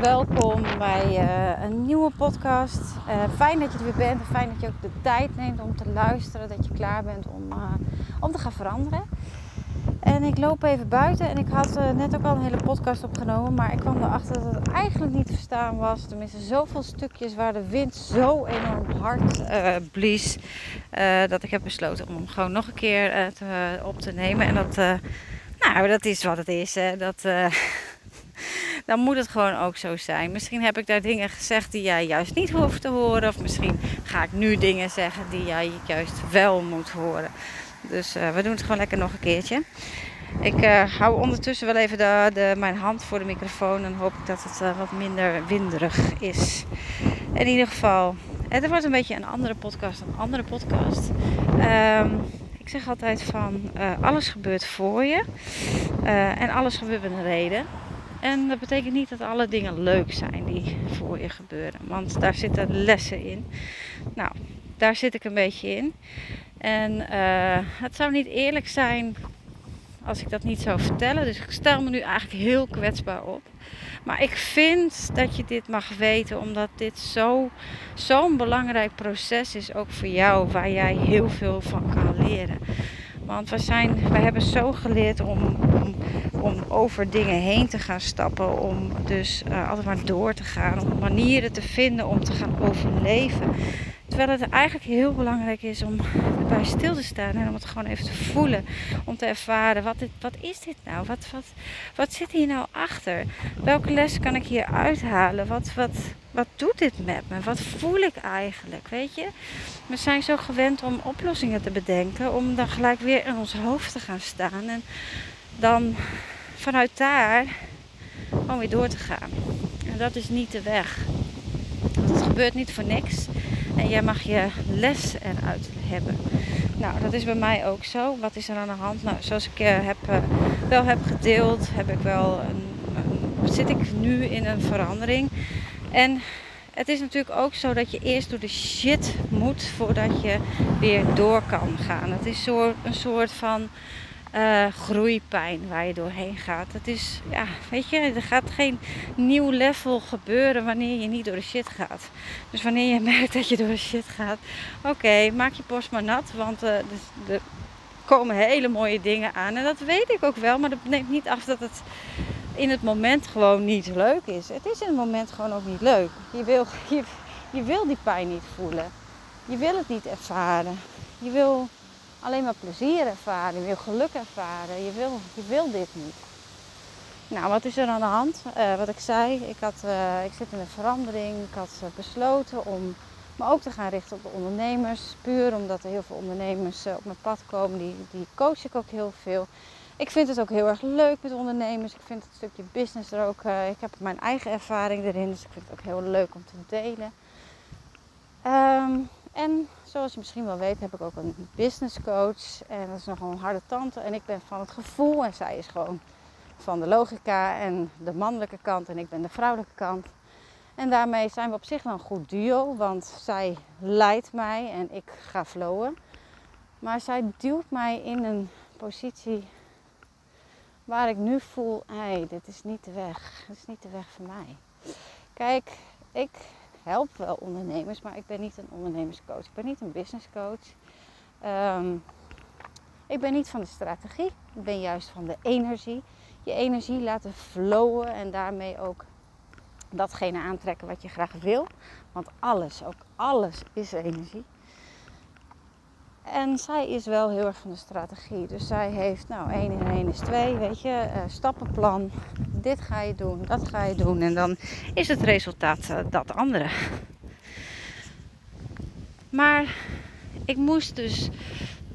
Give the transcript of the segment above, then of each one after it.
Welkom bij uh, een nieuwe podcast. Uh, fijn dat je er weer bent. Fijn dat je ook de tijd neemt om te luisteren. Dat je klaar bent om, uh, om te gaan veranderen. En ik loop even buiten en ik had net ook al een hele podcast opgenomen. Maar ik kwam erachter dat het eigenlijk niet te verstaan was. Tenminste, zoveel stukjes waar de wind zo enorm hard blies. dat ik heb besloten om hem gewoon nog een keer op te nemen. En dat, nou, dat is wat het is. Hè. Dat dan moet het gewoon ook zo zijn. Misschien heb ik daar dingen gezegd die jij juist niet hoeft te horen. Of misschien ga ik nu dingen zeggen die jij juist wel moet horen. Dus uh, we doen het gewoon lekker nog een keertje. Ik uh, hou ondertussen wel even de, de, mijn hand voor de microfoon. En hoop ik dat het uh, wat minder winderig is. In ieder geval, het wordt een beetje een andere podcast. Een andere podcast. Um, ik zeg altijd van alles gebeurt voor je. en alles gebeurt met een reden. En dat betekent niet dat alle dingen leuk zijn die voor je gebeuren. Want daar zitten lessen in. Nou, daar zit ik een beetje in. En uh, het zou niet eerlijk zijn als ik dat niet zou vertellen. Dus ik stel me nu eigenlijk heel kwetsbaar op. Maar ik vind dat je dit mag weten, omdat dit zo'n zo belangrijk proces is, ook voor jou, waar jij heel veel van kan leren. Want we, zijn, we hebben zo geleerd om, om, om over dingen heen te gaan stappen. Om dus uh, altijd maar door te gaan. Om manieren te vinden om te gaan overleven. Terwijl het eigenlijk heel belangrijk is om erbij stil te staan en om het gewoon even te voelen. Om te ervaren, wat, dit, wat is dit nou? Wat, wat, wat zit hier nou achter? Welke les kan ik hier uithalen? Wat, wat, wat doet dit met me? Wat voel ik eigenlijk? Weet je? We zijn zo gewend om oplossingen te bedenken, om dan gelijk weer in ons hoofd te gaan staan. En dan vanuit daar gewoon weer door te gaan. En dat is niet de weg. Want het gebeurt niet voor niks. En jij mag je les eruit hebben. Nou, dat is bij mij ook zo. Wat is er aan de hand? Nou, zoals ik uh, heb, uh, wel heb gedeeld, heb ik wel een, zit ik nu in een verandering. En het is natuurlijk ook zo dat je eerst door de shit moet voordat je weer door kan gaan. Het is zo, een soort van uh, groeipijn waar je doorheen gaat. Het is, ja, weet je, er gaat geen nieuw level gebeuren wanneer je niet door de shit gaat. Dus wanneer je merkt dat je door de shit gaat, oké, maak je post maar nat, want uh, er komen hele mooie dingen aan. En dat weet ik ook wel, maar dat neemt niet af dat het in het moment gewoon niet leuk is. Het is in het moment gewoon ook niet leuk. Je wil, je, je wil die pijn niet voelen. Je wil het niet ervaren. Je wil alleen maar plezier ervaren, je wil geluk ervaren, je wil, je wil dit niet. Nou, wat is er aan de hand? Uh, wat ik zei, ik, had, uh, ik zit in een verandering. Ik had uh, besloten om me ook te gaan richten op de ondernemers. Puur omdat er heel veel ondernemers op mijn pad komen. Die, die coach ik ook heel veel. Ik vind het ook heel erg leuk met ondernemers. Ik vind het stukje business er ook. ik heb mijn eigen ervaring erin. Dus ik vind het ook heel leuk om te delen. Um, en zoals je misschien wel weet, heb ik ook een business coach. En dat is nogal een harde tante. En ik ben van het gevoel. En zij is gewoon van de logica en de mannelijke kant. En ik ben de vrouwelijke kant. En daarmee zijn we op zich wel een goed duo. Want zij leidt mij en ik ga flowen. Maar zij duwt mij in een positie waar ik nu voel: hey, dit is niet de weg. Dit is niet de weg voor mij. Kijk, ik help wel ondernemers, maar ik ben niet een ondernemerscoach. Ik ben niet een businesscoach. Um, ik ben niet van de strategie. Ik ben juist van de energie. Je energie laten flowen en daarmee ook datgene aantrekken wat je graag wil. Want alles, ook alles is energie. En zij is wel heel erg van de strategie. Dus zij heeft, nou, 1 en 1 is 2, weet je, uh, stappenplan. Dit ga je doen, dat ga je doen. En dan is het resultaat uh, dat andere. Maar Ik moest dus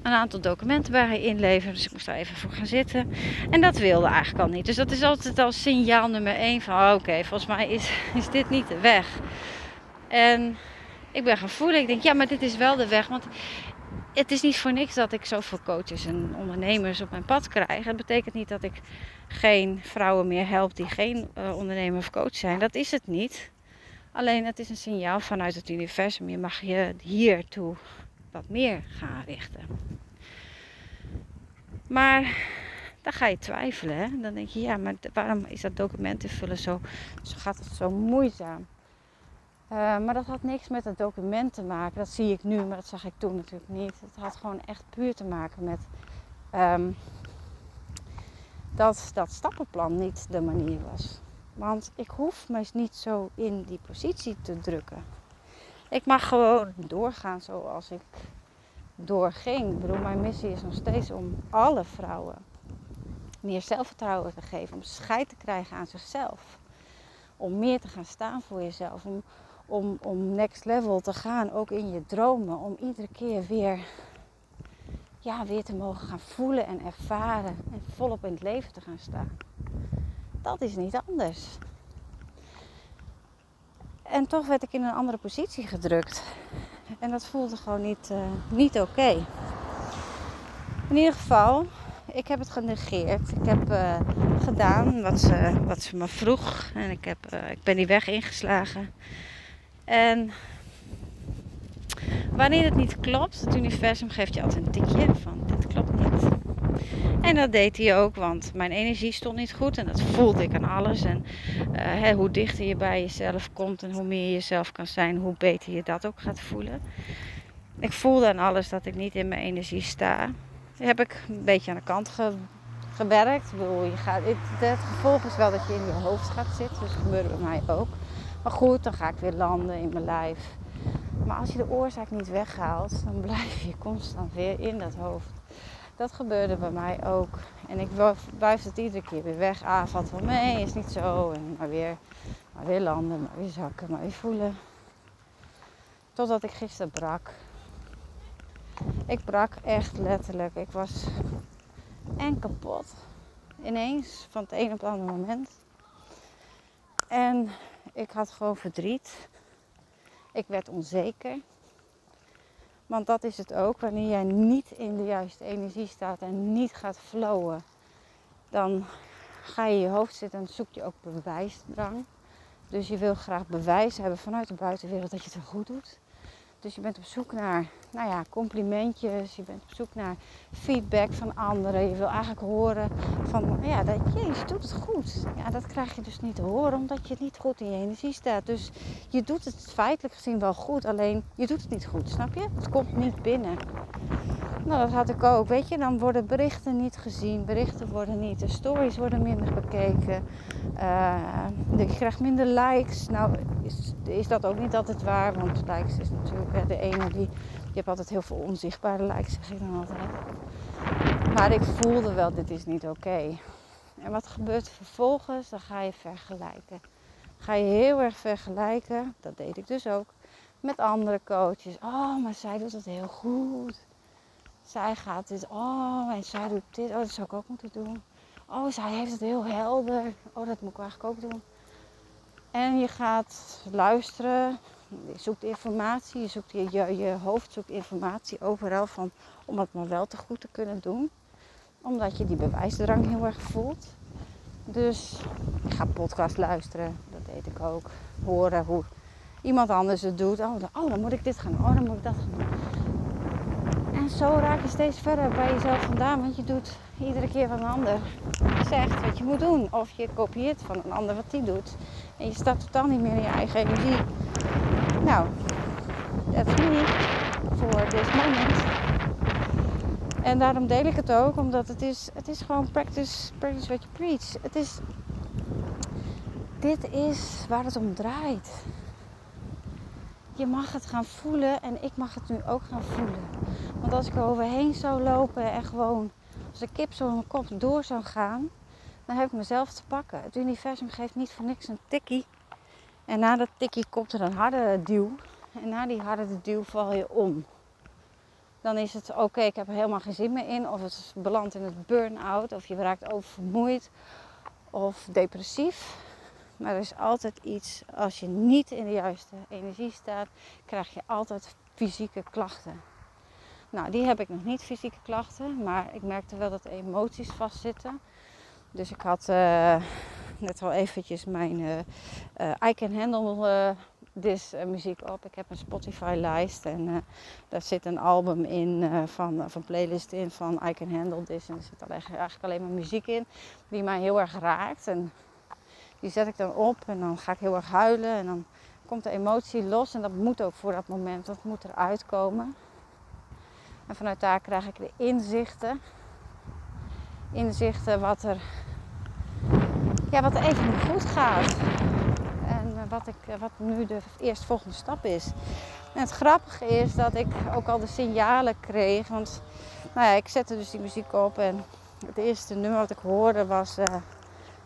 een aantal documenten bij inleveren. Dus ik moest daar even voor gaan zitten. En dat wilde eigenlijk al niet. Dus dat is altijd al signaal nummer 1 van oh, oké, volgens mij is, is dit niet de weg. En ik ben gaan voelen. Ik denk, ja, maar dit is wel de weg. Want het is niet voor niks dat ik zoveel coaches en ondernemers op mijn pad krijg. Het betekent niet dat ik geen vrouwen meer help die geen uh, ondernemer of coach zijn. Dat is het niet. Alleen het is een signaal vanuit het universum. Je mag je hiertoe wat meer gaan richten. Maar dan ga je twijfelen. Hè? Dan denk je, ja, maar waarom is dat document invullen zo, zo gaat het zo moeizaam? Uh, maar dat had niks met het document te maken. Dat zie ik nu, maar dat zag ik toen natuurlijk niet. Het had gewoon echt puur te maken met um, dat dat stappenplan niet de manier was. Want ik hoef me niet zo in die positie te drukken. Ik mag gewoon doorgaan zoals ik doorging. Ik bedoel, mijn missie is nog steeds om alle vrouwen meer zelfvertrouwen te geven. Om scheid te krijgen aan zichzelf. Om meer te gaan staan voor jezelf. Om, om, om next level te gaan, ook in je dromen. Om iedere keer weer, ja, weer te mogen gaan voelen en ervaren. En volop in het leven te gaan staan. Dat is niet anders. En toch werd ik in een andere positie gedrukt. En dat voelde gewoon niet, uh, niet oké. In ieder geval, ik heb het genegeerd. Ik heb uh, gedaan wat ze, wat ze me vroeg. En ik, heb, uh, ik ben die weg ingeslagen. En wanneer het niet klopt, het universum geeft je altijd een tikje van dit klopt niet. En dat deed hij ook, want mijn energie stond niet goed en dat voelde ik aan alles. En uh, hoe dichter je bij jezelf komt en hoe meer je jezelf kan zijn, hoe beter je dat ook gaat voelen. Ik voelde aan alles dat ik niet in mijn energie sta. heb ik een beetje aan de kant gewerkt. Ik bedoel, je gaat, het, het, gevolg is wel dat je in je hoofd gaat zitten, dus dat gebeurde bij mij ook. Maar goed, dan ga ik weer landen in mijn lijf. Maar als je de oorzaak niet weghaalt, dan blijf je constant weer in dat hoofd. Dat gebeurde bij mij ook. En ik wuif het iedere keer weer weg. Ah, valt wel mee, is niet zo. En maar weer, maar weer landen, maar weer zakken, maar weer voelen. Totdat ik gisteren brak. Ik brak echt letterlijk. Ik was en kapot. Ineens, van het een op het andere moment. En ik had gewoon verdriet. Ik werd onzeker. Want dat is het ook. Wanneer jij niet in de juiste energie staat en niet gaat flowen, dan ga je je hoofd zitten en zoek je ook bewijsdrang. Dus je wil graag bewijs hebben vanuit de buitenwereld dat je het goed doet. Dus je bent op zoek naar nou ja, complimentjes, je bent op zoek naar feedback van anderen. Je wil eigenlijk horen van, ja, dat, je doet het goed. Ja, dat krijg je dus niet te horen omdat je niet goed in je energie staat. Dus je doet het feitelijk gezien wel goed, alleen je doet het niet goed, snap je? Het komt niet binnen. Nou, dat had ik ook. Weet je, dan worden berichten niet gezien, berichten worden niet, de stories worden minder bekeken. Je krijgt minder likes. Nou, is, is dat ook niet altijd waar, want likes is natuurlijk de ene die. Je hebt altijd heel veel onzichtbare likes, zeg ik dan altijd. Maar ik voelde wel, dit is niet oké. En wat gebeurt vervolgens? Dan ga je vergelijken. Ga je heel erg vergelijken, dat deed ik dus ook, met andere coaches. Oh, maar zij doet het heel goed. Zij gaat dit, oh, en zij doet dit, oh, dat zou ik ook moeten doen. Oh, zij heeft het heel helder. Oh, dat moet ik eigenlijk ook doen. En je gaat luisteren, je zoekt informatie, je, zoekt, je, je, hoofd zoekt informatie overal van, om het maar wel te goed te kunnen doen. Omdat je die bewijsdrang heel erg voelt. Dus ik ga podcast luisteren, dat deed ik ook. Horen hoe iemand anders het doet. Oh, dan, oh, dan moet ik dit gaan doen. Oh, dan moet ik dat gaan doen. Zo raak je steeds verder bij jezelf vandaan, want je doet iedere keer wat een ander zegt wat je moet doen. Of je kopieert van een ander wat die doet. En je staat totaal niet meer in je eigen energie. Nou, that's me for this moment. En daarom deel ik het ook, omdat het is, het is gewoon practice, practice what you preach. Het is, dit is waar het om draait. Je mag het gaan voelen en ik mag het nu ook gaan voelen. Want als ik er overheen zou lopen en gewoon als een kip zo mijn kop door zou gaan, dan heb ik mezelf te pakken. Het universum geeft niet voor niks een tikkie. En na dat tikkie komt er een harde duw. En na die harde duw val je om. dan is het oké, ik heb er helemaal geen zin meer in. Of het belandt in het burn-out, of je raakt oververmoeid of depressief. Maar er is altijd iets, als je niet in de juiste energie staat, krijg je altijd fysieke klachten. Nou, die heb ik nog niet, fysieke klachten, maar ik merkte wel dat emoties vastzitten. Dus ik had uh, net al eventjes mijn uh, uh, I Can Handle This muziek op. Ik heb een Spotify lijst en daar zit een album in van, van playlist in van I Can Handle This. En er zit eigenlijk alleen maar muziek in die mij heel erg raakt. En die zet ik dan op en dan ga ik heel erg huilen en dan komt de emotie los. En dat moet ook voor dat moment, dat moet eruit komen. En vanuit daar krijg ik de inzichten. Inzichten wat er, ja, wat er even niet goed gaat. En eh, wat, ik, eh, wat nu de eerstvolgende stap is. En het grappige is dat ik ook al de signalen kreeg. Want nou ja, ik zette dus die muziek op. En het eerste nummer wat ik hoorde was. Uh,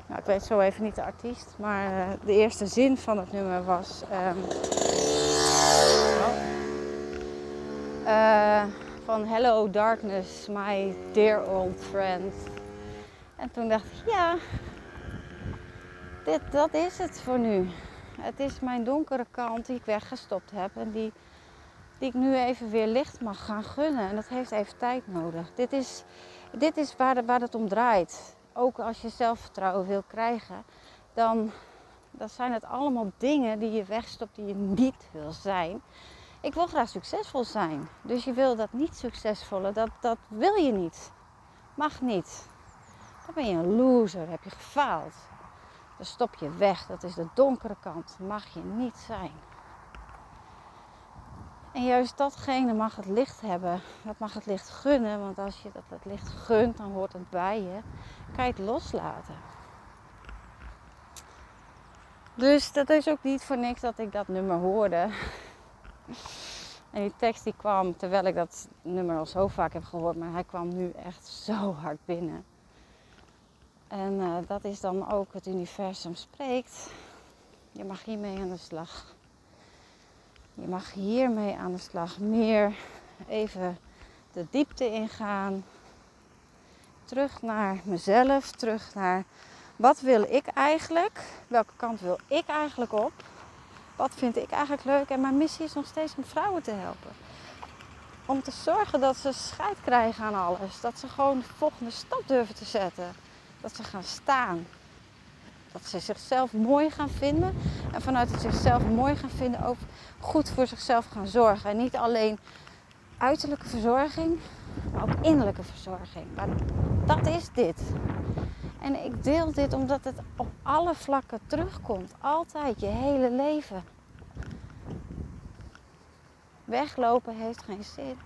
nou, ik weet zo even niet de artiest. Maar uh, de eerste zin van het nummer was. Um, oh, uh, van Hello Darkness, my dear old friend. En toen dacht ik, ja, dit, dat is het voor nu. Het is mijn donkere kant die ik weggestopt heb en die, die ik nu even weer licht mag gaan gunnen. En dat heeft even tijd nodig. Dit is, dit is waar, waar het om draait. Ook als je zelfvertrouwen wil krijgen, dan, dan zijn het allemaal dingen die je wegstopt die je niet wil zijn ik wil graag succesvol zijn. Dus je wil dat niet succesvolle, dat, dat wil je niet. Mag niet. Dan ben je een loser, heb je gefaald. Dan stop je weg, dat is de donkere kant. Mag je niet zijn. En juist datgene mag het licht hebben. Dat mag het licht gunnen. Want als je dat het licht gunt, dan hoort het bij je. Kan je het loslaten. Dus dat is ook niet voor niks dat ik dat nummer hoorde. En die tekst die kwam terwijl ik dat nummer al zo vaak heb gehoord, maar hij kwam nu echt zo hard binnen. En uh, dat is dan ook het universum spreekt. Je mag hiermee aan de slag. Je mag hiermee aan de slag. Meer even de diepte ingaan. Terug naar mezelf. Terug naar wat wil ik eigenlijk? Welke kant wil ik eigenlijk op? wat vind ik eigenlijk leuk? En mijn missie is nog steeds om vrouwen te helpen. Om te zorgen dat ze scheid krijgen aan alles. Dat ze gewoon de volgende stap durven te zetten. Dat ze gaan staan. Dat ze zichzelf mooi gaan vinden. En vanuit het zichzelf mooi gaan vinden ook goed voor zichzelf gaan zorgen. En niet alleen uiterlijke verzorging, maar ook innerlijke verzorging. Dat is dit. En ik deel dit omdat het op alle vlakken terugkomt. Altijd, je hele leven. Weglopen heeft geen zin.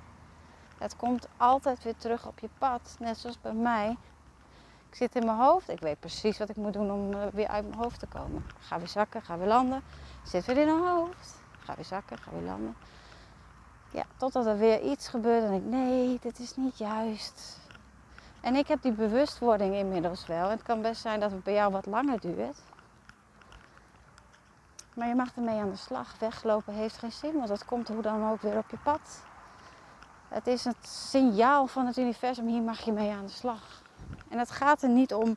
Het komt altijd weer terug op je pad. Net zoals bij mij. Ik zit in mijn hoofd. Ik weet precies wat ik moet doen om eh, weer uit mijn hoofd te komen. Ga weer zakken, ga weer landen. Zit weer in mijn hoofd. Ga weer zakken, ga weer landen. Ja, totdat er weer iets gebeurt en ik, nee, dit is niet juist. En ik heb die bewustwording inmiddels wel. Het kan best zijn dat het bij jou wat langer duurt. Maar je mag ermee aan de slag. Weglopen heeft geen zin, want dat komt hoe dan ook weer op je pad. Het is het signaal van het universum, hier mag je mee aan de slag. En het gaat er niet om,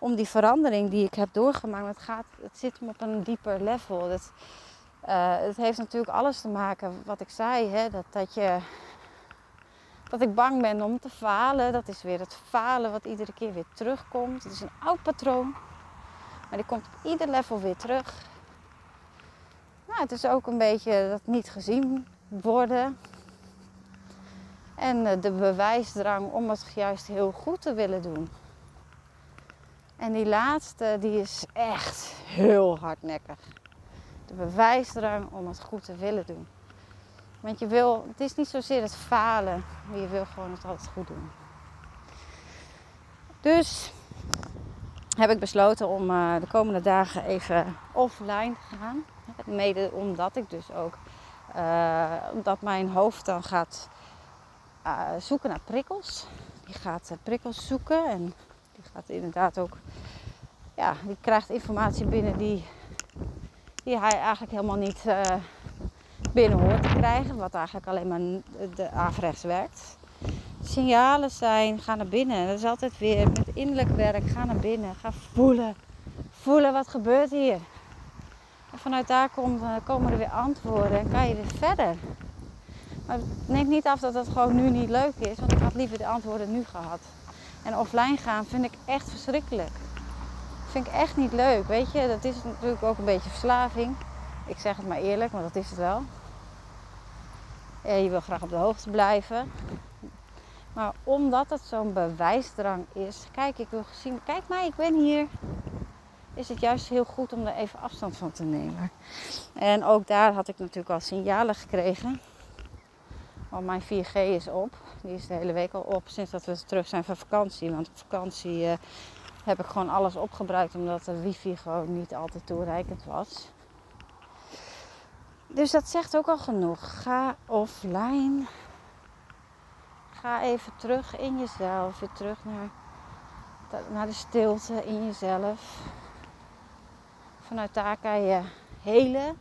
om die verandering die ik heb doorgemaakt. Het, gaat, het zit op een dieper level. Het, uh, het heeft natuurlijk alles te maken, wat ik zei, hè, dat, dat je dat ik bang ben om te falen. Dat is weer het falen wat iedere keer weer terugkomt. Het is een oud patroon. Maar die komt op ieder level weer terug. Nou, het is ook een beetje dat niet gezien worden. En eh, de bewijsdrang om het juist heel goed te willen doen. En die laatste, die is echt heel hardnekkig. De bewijsdrang om het goed te willen doen. Want je wil, het is niet zozeer het falen, maar je wil gewoon het altijd goed doen. Dus heb ik besloten om uh, de komende dagen even offline te gaan. Mede omdat ik dus ook, uh, omdat mijn hoofd dan gaat uh, zoeken naar prikkels. Die gaat prikkels zoeken en die gaat inderdaad ook, ja, die krijgt informatie binnen die, die hij eigenlijk helemaal niet binnen hoort te krijgen, wat eigenlijk alleen maar de averechts werkt. Signalen zijn, ga naar binnen. Dat is altijd weer met innerlijk werk, ga naar binnen, ga voelen. Voelen wat gebeurt hier. En vanuit daar komt, eh, komen er weer antwoorden en kan je weer verder. Maar neem niet af dat het gewoon nu niet leuk is, want ik had liever de antwoorden nu gehad. En offline gaan vind ik echt verschrikkelijk. Vind ik echt niet leuk, weet je. Dat is natuurlijk ook een beetje verslaving. Ik zeg het maar eerlijk, maar dat is het wel. je wil graag op de hoogte blijven. Maar omdat het zo'n bewijsdrang is, kijk, ik wil gezien, kijk mij, ik ben hier. Is het juist heel goed om er even afstand van te nemen. En ook daar had ik natuurlijk al signalen gekregen. Mijn 4G is op. Die is de hele week al op sinds dat we terug zijn van vakantie. Want op vakantie uh, heb ik gewoon alles opgebruikt omdat de wifi gewoon niet altijd toereikend was. Dus dat zegt ook al genoeg. Ga offline. Ga even terug in jezelf. Weer terug naar, naar de stilte in jezelf. Vanuit daar kan je helen.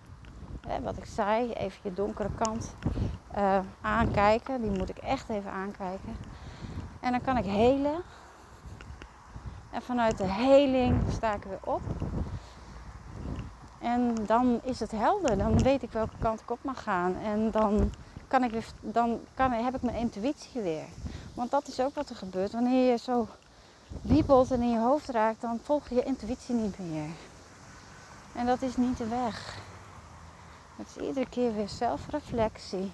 Wat ik zei, even je donkere kant uh, aankijken. Die moet ik echt even aankijken. En dan kan ik helen. En vanuit de heling sta ik weer op. En dan is het helder. Dan weet ik welke kant ik op mag gaan. En dan, kan ik weer, dan kan, heb ik mijn intuïtie weer. Want dat is ook wat er gebeurt. Wanneer je zo wiebelt en in je hoofd raakt, dan volg je je intuïtie niet meer. En dat is niet de weg. Het is iedere keer weer zelfreflectie.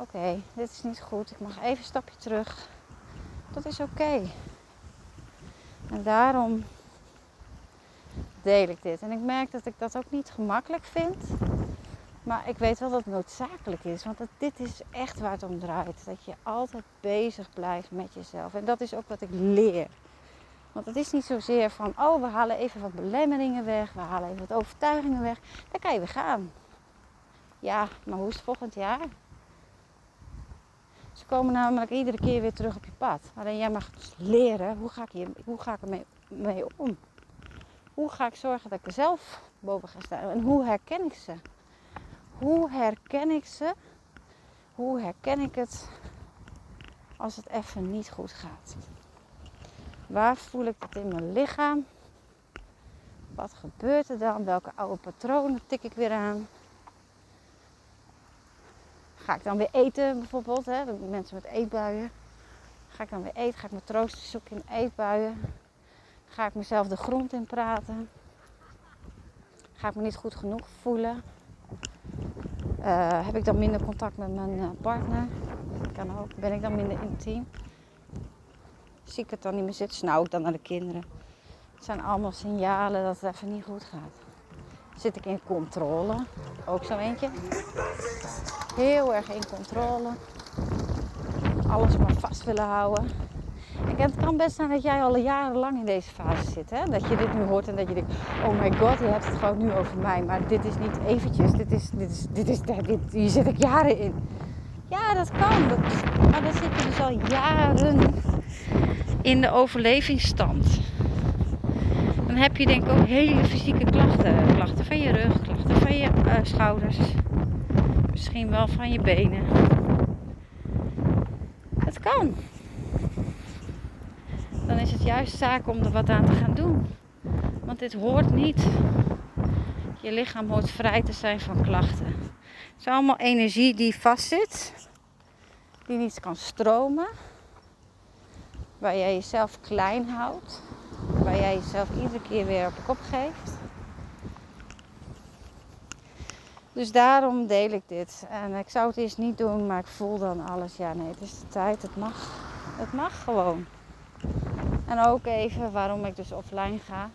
Oké, dit is niet goed. Ik mag even een stapje terug. Dat is oké. En daarom deel ik dit. En ik merk dat ik dat ook niet gemakkelijk vind. Maar ik weet wel dat het noodzakelijk is. Want dit is echt waar het om draait. Dat je altijd bezig blijft met jezelf. En dat is ook wat ik leer. Want het is niet zozeer van, oh, we halen even wat belemmeringen weg. We halen even wat overtuigingen weg. Dan kan je weer gaan. Ja, maar hoe is het volgend jaar? Ze komen namelijk iedere keer weer terug op je pad. Alleen jij mag leren, hoe ga ik, hier, hoe ga ik ermee mee om? Hoe ga ik zorgen dat ik er zelf boven ga staan? En hoe herken ik ze? Hoe herken ik ze? Hoe herken ik het als het even niet goed gaat? Waar voel ik het in mijn lichaam? Wat gebeurt er dan? Welke oude patronen tik ik weer aan? Ga ik dan weer eten bijvoorbeeld? Hè? Mensen met eetbuien. Ga ik dan weer eten? Ga ik me troosten zoeken in eetbuien? Ga ik mezelf de grond in praten? Ga ik me niet goed genoeg voelen? Uh, heb ik dan minder contact met mijn uh, partner? Kan ook. Ben ik dan minder intiem? Zie ik het dan niet meer zitten? Snauw ik dan naar de kinderen? Het zijn allemaal signalen dat het even niet goed gaat. Zit ik in controle? Ook zo eentje. Heel erg in controle. Alles maar vast willen houden. En het kan best zijn dat jij al jarenlang in deze fase zit. Hè? Dat je dit nu hoort en dat je denkt, oh my god, je hebt het gewoon nu over mij. Maar dit is niet eventjes, dit is, dit is, dit is, dit, hier zit ik jaren in. Ja, dat kan. Maar dan zit je dus al jaren in de overlevingsstand. Dan heb je denk ik ook hele fysieke klachten. Klachten van je rug, klachten van je uh, schouders. Misschien wel van je benen. Het kan. Dan is het juist zaak om er wat aan te gaan doen. Want dit hoort niet. Je lichaam hoort vrij te zijn van klachten. Het is allemaal energie die vastzit. Die niet kan stromen. Waar jij jezelf klein houdt. Waar jij jezelf iedere keer weer op de kop geeft. Dus daarom deel ik dit. En ik zou het eerst niet doen, maar ik voel dan alles. Ja, nee, het is de tijd. Het mag. Het mag gewoon. En ook even waarom ik dus offline ga.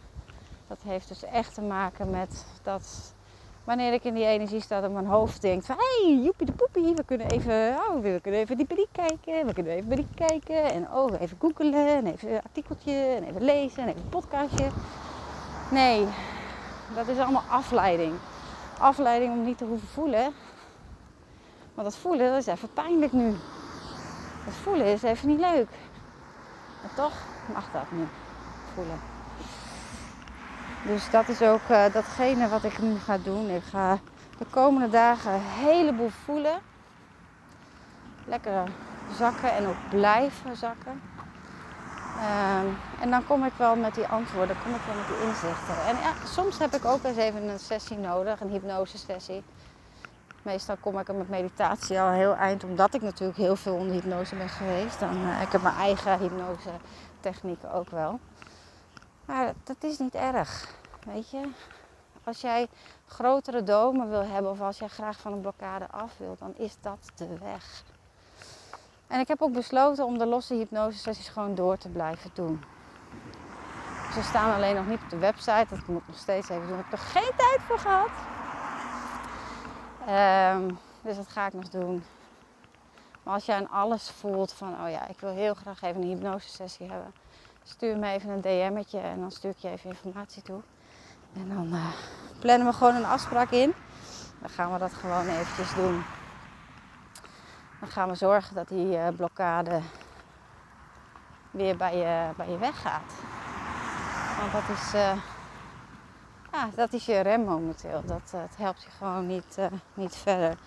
Dat heeft dus echt te maken met dat wanneer ik in die energie sta dat mijn hoofd denkt van hé, hey, joepie de poepie, we kunnen even, oh, we kunnen even die brief kijken, we kunnen even brief kijken en oh, even googelen en even een artikeltje en even lezen en even een podcastje. Nee, dat is allemaal afleiding afleiding om niet te hoeven voelen. Want dat voelen, is even pijnlijk nu. Dat voelen is even niet leuk. Maar toch mag dat nu voelen. Dus dat is ook uh, datgene wat ik nu ga doen. Ik ga de komende dagen een heleboel voelen. Lekker zakken en ook blijven zakken. Ehm, en dan kom ik wel met die antwoorden, kom ik wel met die inzichten. En ja, soms heb ik ook eens even een sessie nodig, een hypnose sessie. Meestal kom ik er met meditatie al heel eind, omdat ik natuurlijk heel veel onder hypnose ben geweest. Dan, uh, ik heb mijn eigen hypnose technieken ook wel. Maar dat is niet erg, weet je. Als jij grotere domen wil hebben of als jij graag van een blokkade af wilt, dan is dat de weg. En ik heb ook besloten om de losse hypnose sessies gewoon door te blijven doen. Ze staan alleen nog niet op de website. Dat moet ik nog steeds even doen. Ik heb er geen tijd voor gehad. Um, dus dat ga ik nog doen. Maar als jij aan alles voelt van, oh ja, ik wil heel graag even een hypnose sessie hebben. Stuur me even een DM'tje en dan stuur ik je even informatie toe. En dan uh, plannen we gewoon een afspraak in. Dan gaan we dat gewoon eventjes doen. Gaan we zorgen dat die uh, blokkade weer bij je, bij je weggaat. Want dat is, uh, ja, dat is je rem momenteel. Dat, het helpt je gewoon niet, niet verder.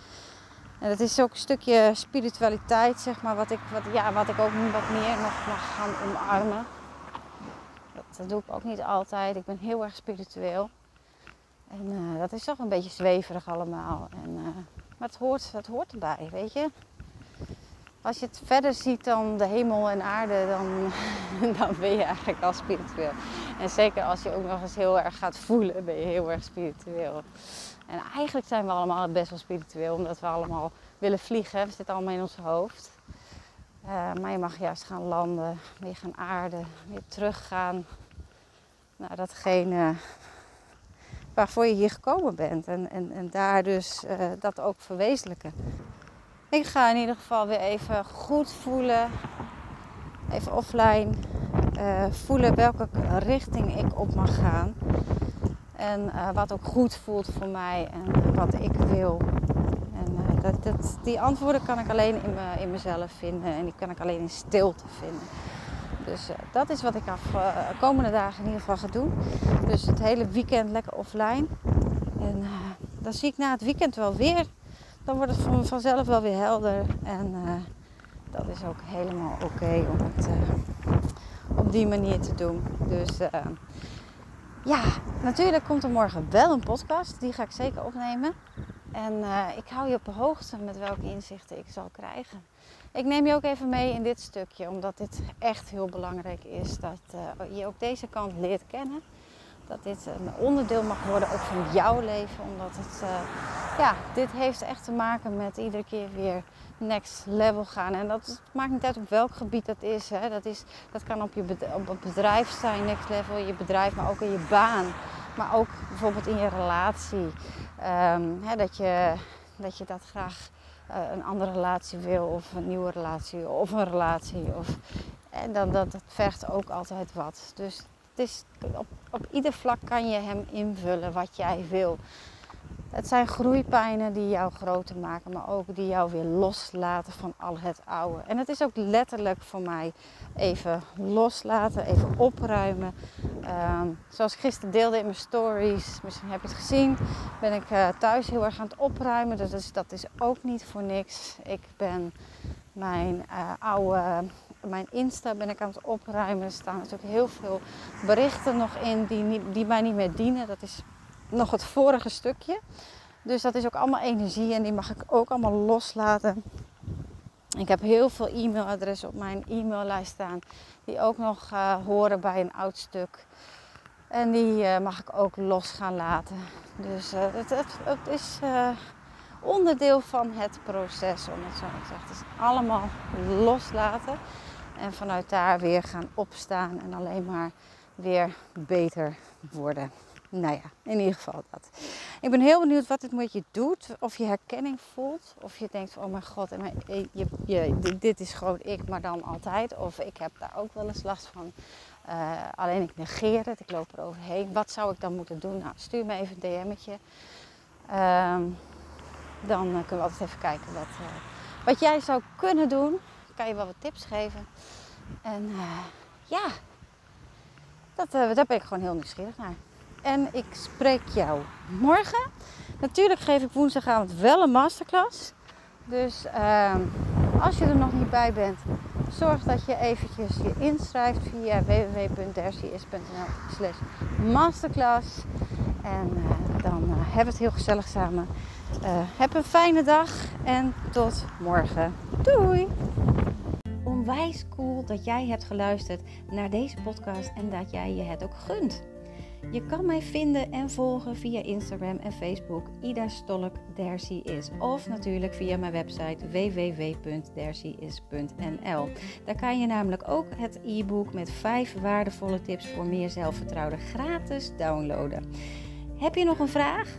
En dat is ook een stukje spiritualiteit, zeg maar, wat ik, wat, ja, wat ik ook wat meer nog mag gaan omarmen. Dat, dat doe ik ook niet altijd. Ik ben heel erg spiritueel. En dat is toch een beetje zweverig allemaal. En, maar het hoort, het hoort erbij, weet je als je het verder ziet dan de hemel en aarde, dan, dan ben je eigenlijk al spiritueel. En zeker als je ook nog eens heel erg gaat voelen, ben je heel erg spiritueel. En eigenlijk zijn we allemaal best wel spiritueel, omdat we allemaal willen vliegen. We zitten allemaal in ons hoofd. Uh, maar je mag juist gaan landen, weer gaan aarden, weer teruggaan naar datgene waarvoor je hier gekomen bent. En, en, en daar dus uh, dat ook verwezenlijken. Ik ga in ieder geval weer even goed voelen. Even offline. Uh, voelen welke richting ik op mag gaan. En uh, wat ook goed voelt voor mij en wat ik wil. En dat, dat, die antwoorden kan ik alleen in, me, in mezelf vinden. En die kan ik alleen in stilte vinden. Dus dat is wat ik af komende dagen in ieder geval ga doen. Dus het hele weekend lekker offline. En dan zie ik na het weekend wel weer dan wordt het vanzelf wel weer helder. En uh, dat is ook helemaal oké om het uh, op die manier te doen. Dus uh, ja, natuurlijk komt er morgen wel een podcast. Die ga ik zeker opnemen. En ik hou je op de hoogte met welke inzichten ik zal krijgen. Ik neem je ook even mee in dit stukje, omdat dit echt heel belangrijk is dat je ook deze kant leert kennen dat dit een onderdeel mag worden ook van jouw leven. Omdat het, uh, ja, dit heeft echt te maken met iedere keer weer next level gaan. En dat maakt niet uit op welk gebied dat is. Hè. Dat, is dat kan op je op het bedrijf zijn, next level, je bedrijf, maar ook in je baan. Maar ook bijvoorbeeld in je relatie. Um, hè, dat, je, dat je dat graag uh, een andere relatie wil, of een nieuwe relatie, of een relatie. Of, en dan, dat, dat vergt ook altijd wat. Dus is, op, op ieder vlak kan je hem invullen wat jij wil. Het zijn groeipijnen die jou groter maken, maar ook die jou weer loslaten van al het oude. En het is ook letterlijk voor mij even loslaten, even opruimen. Um, zoals ik gisteren deelde in mijn stories, misschien heb je het gezien, ben ik uh, thuis heel erg aan het opruimen. Dus dat is ook niet voor niks. Ik ben mijn uh, oude mijn Insta ben ik aan het opruimen. Er staan natuurlijk heel veel berichten nog in die, die mij niet meer dienen. Dat is nog het vorige stukje. Dus dat is ook allemaal energie en die mag ik ook allemaal loslaten. Ik heb heel veel e-mailadressen op mijn e-maillijst staan die ook nog uh, horen bij een oud stuk. En die uh, mag ik ook los gaan laten. Dus uh, het, het, het, is onderdeel van het proces, om het zo te zeggen. Het is allemaal loslaten. En vanuit daar weer gaan opstaan en alleen maar weer beter worden. Nou ja, in ieder geval dat. Ik ben heel benieuwd wat dit met je doet. Of je herkenning voelt. Of je denkt, oh mijn god, je, je, dit is gewoon ik, maar dan altijd. Of ik heb daar ook wel eens last van. Uh, alleen ik negeer het, ik loop er overheen. Wat zou ik dan moeten doen? Nou, stuur me even een DM'tje. Um, dan uh, kunnen we altijd even kijken wat, uh, wat jij zou kunnen doen kan je wel wat tips geven. En uh, ja, dat, daar ben ik gewoon heel nieuwsgierig naar. En ik spreek jou morgen. Natuurlijk geef ik woensdagavond wel een masterclass. Dus ehm, als je er nog niet bij bent, zorg dat je eventjes je inschrijft via www.dercies.nl slash masterclass. En dan uh, hebben we het heel gezellig samen. Uh, heb een fijne dag en tot morgen. Doei! Onwijs cool dat jij hebt geluisterd naar deze podcast en dat jij je het ook gunt. Je kan mij vinden en volgen via Instagram en Facebook Ida Stolk is. Of natuurlijk via mijn website www.dercyis.nl. Daar kan je namelijk ook het e-book met 5 waardevolle tips voor meer zelfvertrouwen gratis downloaden. Heb je nog een vraag?